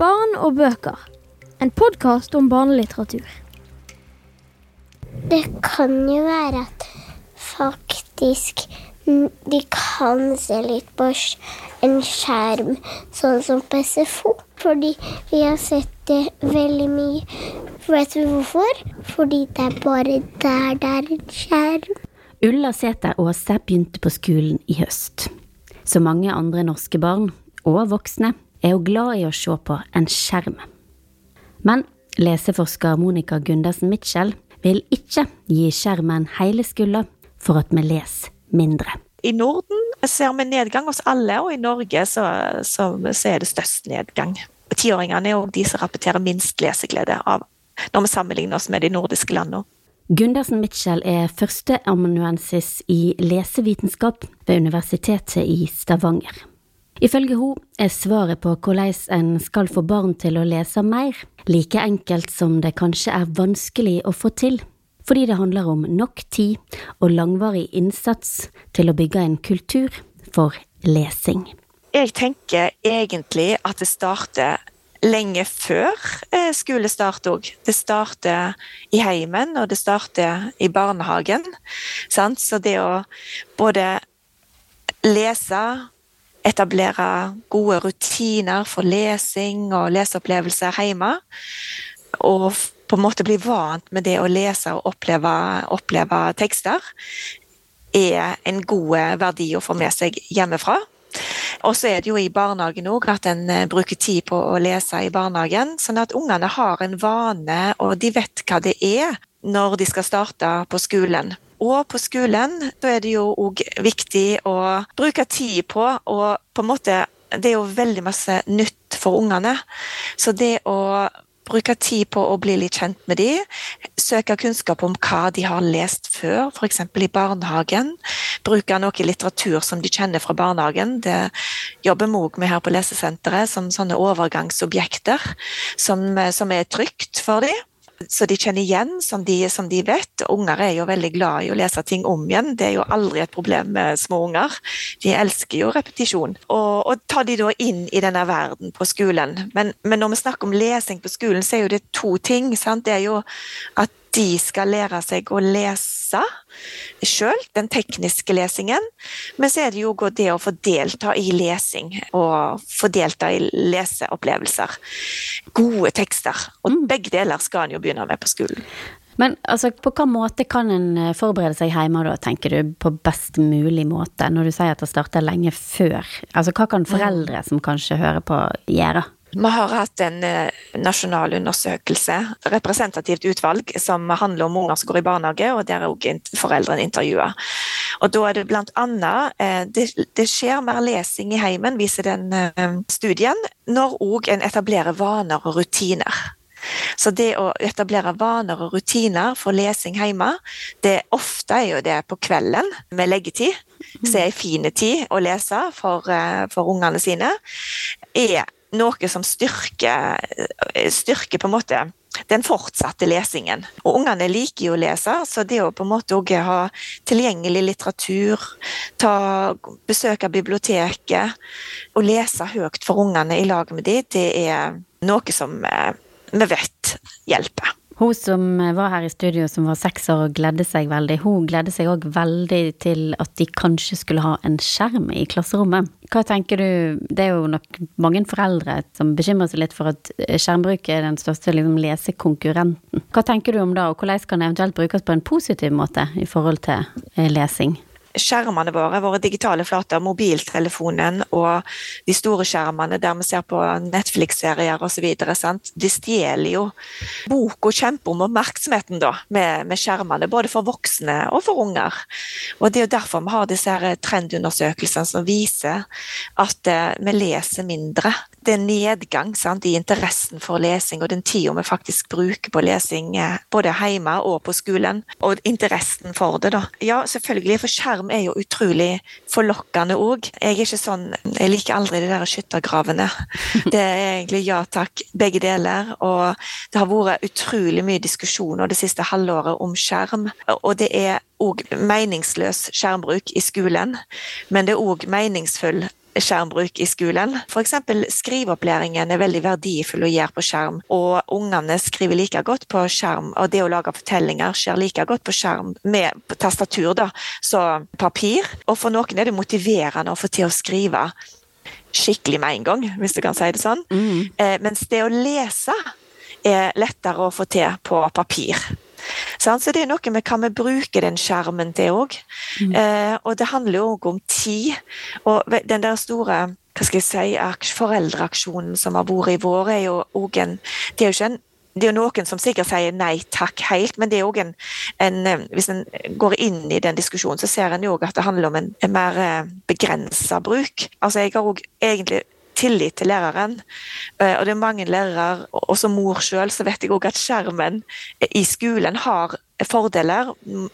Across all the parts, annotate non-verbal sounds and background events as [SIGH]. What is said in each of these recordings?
Barn og bøker. En podkast om barnelitteratur. Det kan jo være at faktisk de kan se litt på en skjerm, sånn som på SFO. Fordi vi har sett det veldig mye. Vet du hvorfor? Fordi det er bare der det er en skjerm. Ulla Sæther Aase begynte på skolen i høst. Som mange andre norske barn, og voksne, er hun glad i å se på en skjerm. Men leseforsker Monica Gundersen Mitchell vil ikke gi skjermen hele skulda for at vi leser mindre. I Norden ser vi nedgang hos alle, og i Norge så, så, så er det størst nedgang. Tiåringene er jo de som rapporterer minst leseglede av når vi sammenligner oss med de nordiske landene. Gundersen Mitchell er førsteamanuensis i lesevitenskap ved Universitetet i Stavanger. Ifølge hun er svaret på hvordan en skal få barn til å lese mer, like enkelt som det kanskje er vanskelig å få til, fordi det handler om nok tid og langvarig innsats til å bygge en kultur for lesing. Jeg tenker egentlig at det starter lenge før eh, skolestart òg. Det starter i heimen, og det starter i barnehagen. Sant? Så det å både lese etablere gode rutiner for lesing og leseopplevelser hjemme. Og på en måte bli vant med det å lese og oppleve, oppleve tekster, er en god verdi å få med seg hjemmefra. Og så er det jo i barnehagen òg at en eh, bruker tid på å lese i barnehagen, sånn at ungene har en vane, og de vet hva det er når de skal starte på skolen. Og på skolen da er det jo òg viktig å bruke tid på å på en måte Det er jo veldig masse nytt for ungene. Så det å bruke tid på å bli litt kjent med dem, søke kunnskap om hva de har lest før, f.eks. i barnehagen. Bruke noe litteratur som de kjenner fra barnehagen. Det jobber vi òg med her på lesesenteret, som sånne overgangsobjekter som, som er trygt for dem så de kjenner igjen, som de, som de, vet. Unger er jo veldig glad i å lese ting om igjen. Det er jo aldri et problem med små unger. De elsker jo repetisjon. Og, og tar de da inn i denne verden på skolen. Men, men, når vi snakker om lesing på skolen, så er jo det to ting. Sant? Det er jo at de skal lære seg å lese sjøl, den tekniske lesingen. Men så er det jo det å få delta i lesing og få delta i leseopplevelser. Gode tekster. Og mm. begge deler skal en jo begynne med på skolen. Men altså, på hvilken måte kan en eh, forberede seg hjemme da, tenker du, på best mulig måte, når du sier at det starter lenge før? Altså, hva kan foreldre som kanskje hører på, gjøre? Vi har hatt en eh, nasjonal undersøkelse, representativt utvalg, som handler om unger som går i barnehage, og der er også foreldrene intervjua. Og da er det blant annet eh, det, det skjer mer lesing i heimen, viser den eh, studien, når òg en etablerer vaner og rutiner. Så det å etablere vaner og rutiner for lesing hjemme, det ofte er jo det på kvelden med leggetid, så er en fin tid å lese for, for ungene sine, er noe som styrker, styrker på en måte den fortsatte lesingen. Og Ungene liker jo å lese, så det å på en måte òg ha tilgjengelig litteratur, ta, besøke biblioteket og lese høyt for ungene i lag med dem, det er noe som eh, vi vet hjelper. Hun som var her i studio som var seks år og gledde seg veldig, hun gledde seg òg veldig til at de kanskje skulle ha en skjerm i klasserommet. Hva tenker du, det er jo nok mange foreldre som bekymrer seg litt for at skjermbruk er den største liksom, lesekonkurrenten. Hva tenker du om det, og hvordan kan det eventuelt brukes på en positiv måte i forhold til eh, lesing? Skjermene våre, våre digitale flater, mobiltelefonen og de store skjermene der vi ser på Netflix-serier osv. De stjeler jo boka kjemper om oppmerksomheten da, med, med, skjermene, både for voksne og for unger. Og Det er jo derfor vi har disse trendundersøkelsene som viser at eh, vi leser mindre. Det er nedgang sant, i interessen for lesing og den tida vi faktisk bruker på lesing, uh, både hjemme og på skolen. Og interessen for det, da. Ja, selvfølgelig, for skjerm skjerm er jo utrolig forlokkende òg. Jeg er ikke sånn Jeg liker aldri de der skyttergravene. [LAUGHS] Det er egentlig ja takk, begge deler. Og det har vært utrolig mye diskusjoner det siste halvåret om skjerm. Og det er òg meningsløs skjermbruk i skolen, men det er òg meningsfull skjermbruk i skolen. F.eks. skriveopplæringen er veldig verdifull å gjøre på skjerm, og ungene skriver like godt på skjerm, og det å lage fortellinger skjer like godt på skjerm med tastatur da, så papir. Og for noen er det motiverende å få til å skrive skikkelig med en gang, hvis du kan si det sånn. Mm. Eh, mens det å lese er lettere å få til på papir. Så det er noe med hva vi bruker den skjermen til òg. Mm. Eh, og det handler jo òg om tid. Og den der store hva skal jeg si, foreldreaksjonen som har vært i vår, er jo òg en Det er jo ikke en det er jo noen som sikkert sier nei takk helt, men det er også en, en eh, hvis en går inn i den diskusjonen, så ser en jo at det handler om en, en mer eh, begrensa bruk. Altså Jeg har òg egentlig tillit til læreren. Eh, og det er mange lærere, og som mor sjøl, så vet jeg òg at skjermen i skolen har fordeler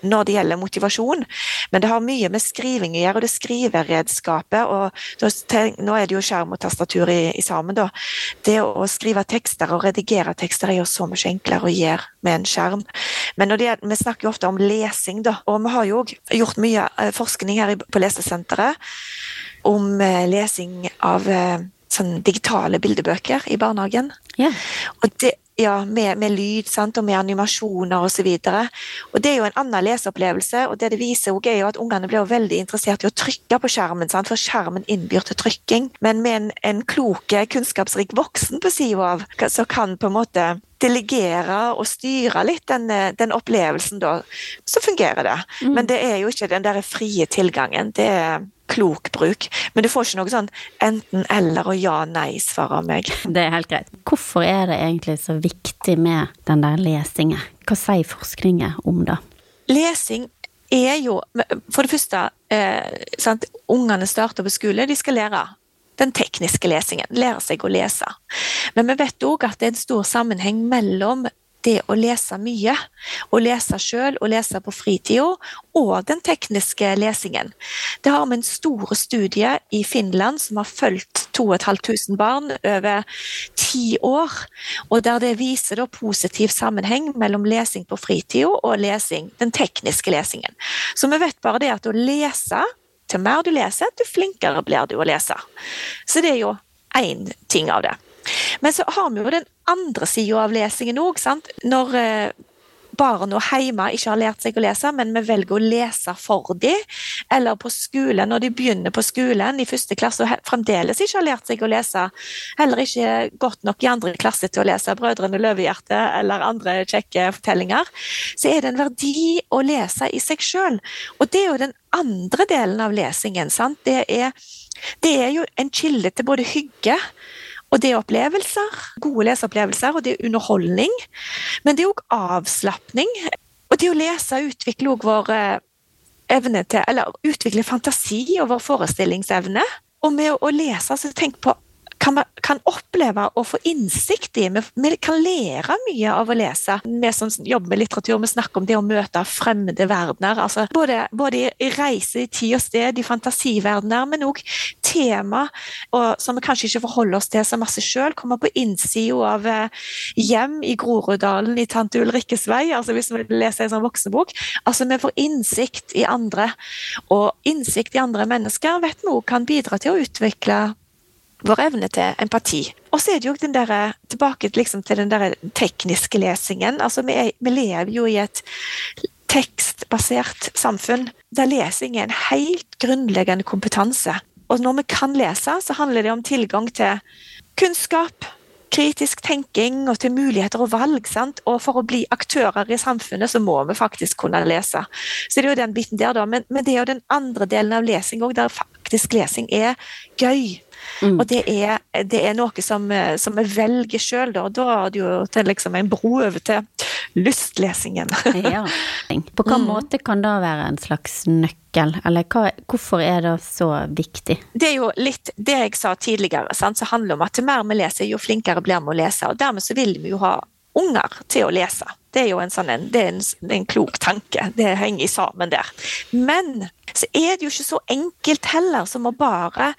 når det gjelder motivasjon, men det har mye med skriving å gjøre, og det skriveredskapet. og Nå er det jo skjerm og tastatur i, i sammen. da. Det å skrive tekster og redigere tekster er jo så mye enklere å gjøre med en skjerm. Men det, vi snakker jo ofte om lesing, da, og vi har jo gjort mye eh, forskning her på Lesesenteret om eh, lesing av sånn digitale bildebøker i barnehagen. Yeah. Og det, ja, med, med, lyd sant? og med animasjoner osv. Det er jo en annen leseopplevelse. og Det det viser også er jo at Ungene blir jo veldig interessert i å trykke på skjermen, sant? for skjermen innbyr til trykking. Men med en, en klok, kunnskapsrik voksen på sida av, så kan på en måte delegere og styre litt den, den opplevelsen, da, så fungerer det. Mm. Men det er jo ikke den der frie tilgangen. Det er klok bruk. Men du får ikke noe sånn enten-eller og ja-nei-svar av meg. [LAUGHS] Det er helt greit. Hvorfor er det egentlig så viktig med den der lesingen? Hva sier forskningen om det? Lesing er jo For det første, eh, ungene starter på skole, de skal lære den tekniske lesingen. Lære seg å lese. Men vi vet òg at det er en stor sammenheng mellom det å lese mye, å lese sjøl og lese på fritida, og den tekniske lesingen. Det har vi en stor studie i Finland som har fulgt 2500 barn over ti år, og der det viser positiv sammenheng mellom lesing på fritida og lesing, den tekniske lesingen. Så vi vet bare det at å lese til mer du leser, til flinkere blir du å lese. Så det er jo én ting av det. Men så har vi jo den andre sida av lesingen òg. Når eh, barna hjemme ikke har lært seg å lese, men vi velger å lese for dem. Eller på skolen, når de begynner på skolen i første klasse og fremdeles ikke har lært seg å lese. Heller ikke godt nok i andre klasse til å lese 'Brødrene Løvehjerte' eller andre kjekke fortellinger. Så er det en verdi å lese i seg sjøl. Og det er jo den andre delen av lesingen. Det er, det er jo en kilde til både hygge og det er opplevelser, gode leseopplevelser, og det er underholdning. Men det er òg avslapning. Og det å lese utvikler òg vår eh, evne til Eller utvikle fantasi og vår forestillingsevne. Og med å lese, så tenk på kan, kan oppleve å få innsikt i. Vi, vi, kan lære mye av å lese. Vi som jobber med litteratur, vi snakker om det å møte fremmede verdener. Altså både, både i reise i tid og sted, i fantasiverdener, men òg tema og, som vi kanskje ikke forholder oss til så masse sjøl. Komme på innsida av eh, hjem i Groruddalen i tante Ulrikkes vei, altså hvis vi leser en sånn voksenbok. Altså vi får innsikt i andre, og innsikt i andre mennesker vet vi òg kan bidra til å utvikle vår evne til empati. Og så er det jo den der, tilbake liksom, til den der tekniske lesingen. Altså, vi, er, vi lever jo i et tekstbasert samfunn der lesing er en helt grunnleggende kompetanse. Og når vi kan lese, så handler det om tilgang til kunnskap, kritisk tenking og til muligheter og valg. Sant? Og for å bli aktører i samfunnet, så må vi faktisk kunne lese. Så det er jo den biten der, da. Men, men det er jo den andre delen av lesing òg, der faktisk lesing er gøy. Mm. Og det er, det er, noe som, som vi velger sjøl, da. Da er det jo til liksom en bro over til lystlesingen. [LAUGHS] ja. På hvilken mm. måte kan det være en slags nøkkel, eller hva, hvorfor er det så viktig? Det er jo litt det jeg sa tidligere, sant? så handler om at jo mer vi leser, jo flinkere blir vi å lese. Og dermed så vil vi jo ha unger til å lese. Det er jo en, sånn, en, det er en, en klok tanke. Det henger sammen der. Men så er det jo ikke så enkelt heller som å bare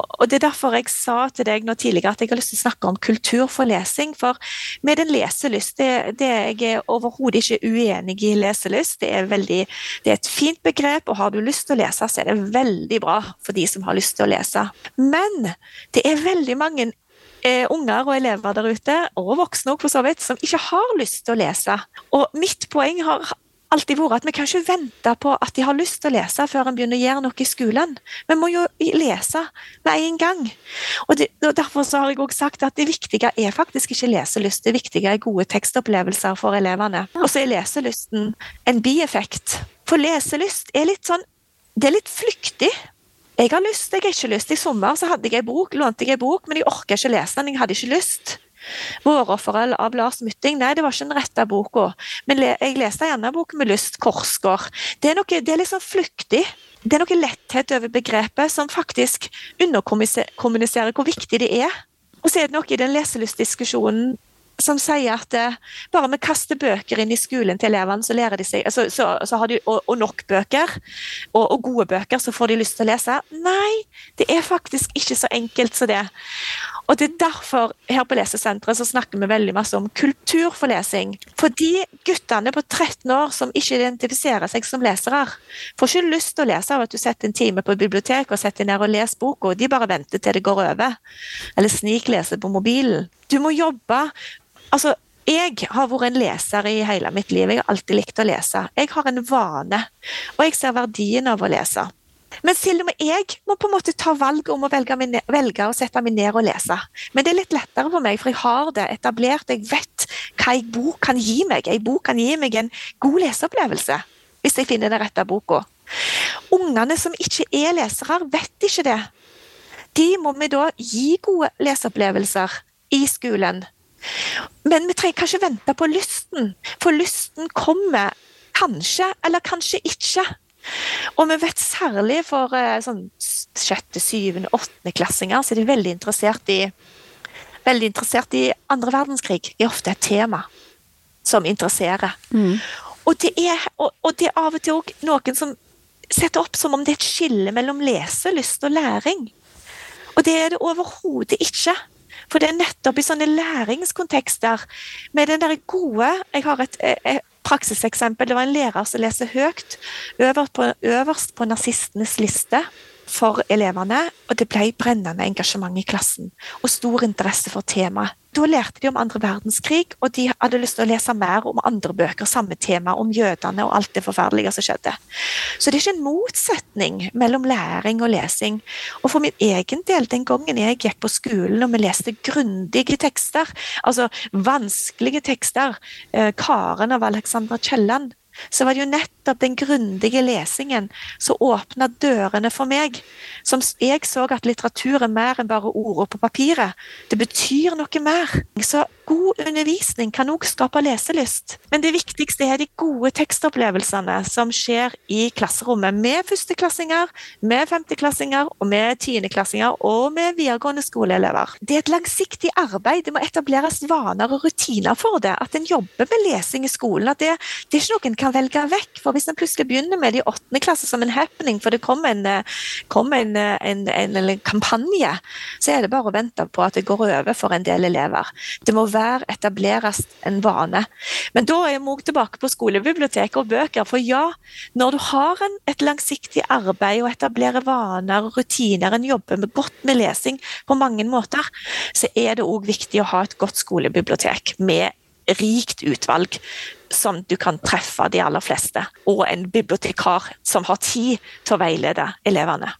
og det er derfor jeg sa til deg nå tidligere at jeg har lyst til å snakke om kultur for lesing. For med en leselyst, det, det jeg er overhodet ikke uenig i leselyst. Det er, veldig, det er et fint begrep, og har du lyst til å lese, så er det veldig bra for de som har lyst til å lese. Men det er veldig mange eh, unger og elever der ute, og voksne også for så vidt, som ikke har lyst til å lese. Og mitt poeng har alltid vært at vi kan ikke vente på at de har lyst til å lese før en begynner å gjøre noe i skolen. Vi må jo lese med en gang. Og, det, og Derfor har jeg også sagt at det viktige er faktisk ikke leselyst, det viktige er gode tekstopplevelser for elevene. Og så er leselysten en bieffekt. For leselyst er litt sånn Det er litt flyktig. Jeg har lyst, jeg har ikke lyst. I sommer så hadde jeg en bok, lånte jeg en bok, men jeg orka ikke lese den. Jeg hadde ikke lyst. 'Vårofferet' av Lars Mytting. Nei, det var ikke den rette boka. Men jeg leste gjerne bok med lyst. 'Korsgård'. Det er, noe, det er sånn flyktig. Det er noe letthet over begrepet som faktisk underkommuniserer hvor viktig det er. Og så er det noe i den leselystdiskusjonen som sier at eh, bare vi kaster bøker inn i skolen til elevene, så lærer de seg så, så, så har de, og, og nok bøker, og, og, gode bøker, så får de lyst til å lese. Nei, det er faktisk ikke så enkelt som det. Og det er derfor her på Lesesenteret så snakker vi veldig masse om kultur for lesing. For de guttene på 13 år som ikke identifiserer seg som lesere, får ikke lyst til å lese av at du setter en time på biblioteket og setter ned og leser boka, de bare venter til det går over. Eller snikleser på mobilen. Du må jobbe Altså, jeg har vært en leser i hele mitt liv. Jeg har alltid likt å lese. Jeg har en vane, og jeg ser verdien av å lese. Men og med jeg må på en måte ta valget om å velge, ned, velge, å sette meg ned og lese. Men det er litt lettere for meg, for jeg har det etablert. Jeg vet hva en bok kan gi meg. En bok kan gi meg en god leseopplevelse hvis jeg finner den rette boka. Ungene som ikke er lesere, vet ikke det. De må vi da gi gode leseopplevelser i skolen. Men vi trenger kanskje vente på lysten, for lysten kommer kanskje, eller kanskje ikke. Og vi vet særlig for eh, sånn sjette, syvende, åttendeklassinger så er de veldig interessert i veldig interessert i andre verdenskrig. Det er ofte et tema som interesserer. Mm. Og, det er, og, og, det er av og til òg noen som setter opp som om det er et skille mellom leselyst og læring. Og det er det overhodet ikke. For det er nettopp i sånne læringskontekster, med den der gode Jeg har et, et praksiseksempel. Det var en lærer som leser høyt øverst på, øverst på nazistenes liste for elevene, og det ble brennende engasjement i klassen og stor interesse for temaet. Da lærte de om andre verdenskrig, og de hadde lyst til å lese mer om andre bøker, samme tema, om jødene og alt det forferdelige som skjedde. Så det er ikke en motsetning mellom læring og lesing. Og for min egen del, den gangen jeg gikk på skolen og vi leste grundige tekster, altså vanskelige tekster, eh, Karen av Alexandra Kielland, så var det jo nettopp den grundige lesingen som åpna dørene for meg. Som jeg så at litteratur er mer enn bare ord på papiret. Det betyr noe mer. Så god undervisning kan òg skape leselyst. Men det viktigste er de gode tekstopplevelsene som skjer i klasserommet. Med førsteklassinger, med femteklassinger, og med tiendeklassinger og med videregående skoleelever. Det er et langsiktig arbeid. Det må etableres vaner og rutiner for det. At en jobber med lesing i skolen. At det, det er ikke noe en kan velge vekk. For hvis en plutselig begynner med det i åttende klasse som en happening, for det kommer en, kom en, en, en, kampanje, så er det bare å vente på at det går over for en del elever. Det må være være etableres en vane. Men da er vi tilbake på skolebibliotek og bøker. For ja, når du har en, et langsiktig arbeid og etablerer vaner og rutiner, en jobber med godt med lesing på mange måter, så er det òg viktig å ha et godt skolebibliotek med rikt utvalg som du kan treffe de aller fleste, og en bibliotekar som har tid til å veilede elevene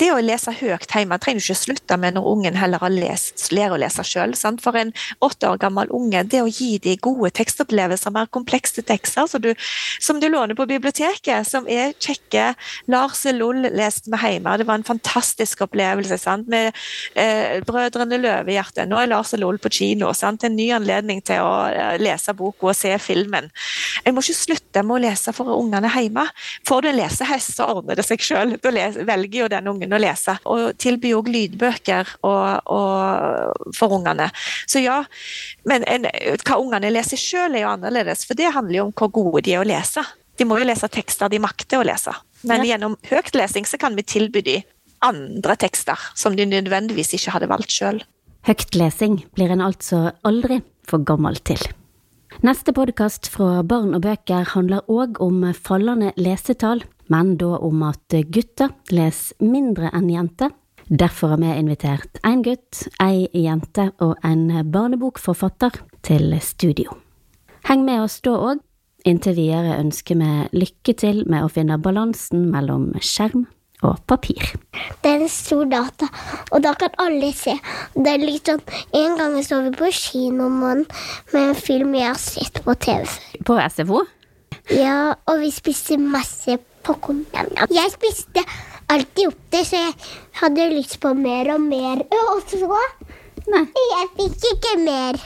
det å lese høyt hjemme trenger du ikke slutte med når ungen heller har lest, lærer å lese sjøl. For en åtte år gammel unge, det å gi dem gode tekstopplevelser, mer komplekse tekster som du, som du låner på biblioteket, som er kjekke. Lars Loll leste vi hjemme, det var en fantastisk opplevelse. Sant? Med eh, 'Brødrene Løvehjerte'. Nå er Lars Loll på kino. Sant? En ny anledning til å eh, lese boka og se filmen. Jeg må ikke slutte med å lese for ungene hjemme. Får du en lesehest, så ordner det seg sjøl. Da velger jo den ungen ungen å lese. Og tilbyr òg lydbøker og, og, for ungene. Så ja, men en, hva ungene leser sjøl er jo annerledes, for det handler jo om hvor gode de er å lese. De må jo lese tekster de makter å lese. Men ja. gjennom høytlesing så kan vi tilby de andre tekster som de nødvendigvis ikke hadde valgt sjøl. Høytlesing blir en altså aldri for gammel til. Neste podkast fra Barn og bøker handler òg om fallende lesetall, men da om at gutter leser mindre enn jenter. Derfor har vi invitert en gutt, ei jente og en barnebokforfatter til studio. Heng med oss da òg. Inntil videre ønsker vi lykke til med å finne balansen mellom skjerm og papir. Det er en stor data, og da kan alle se. Det er litt sånn En gang så vi på kino med en film jeg har sett på TV før. På SFO? Ja, og vi spiste masse popkorn. Jeg spiste alltid opp det, så jeg hadde lyst på mer og mer. Og så Nei. Jeg fikk ikke mer.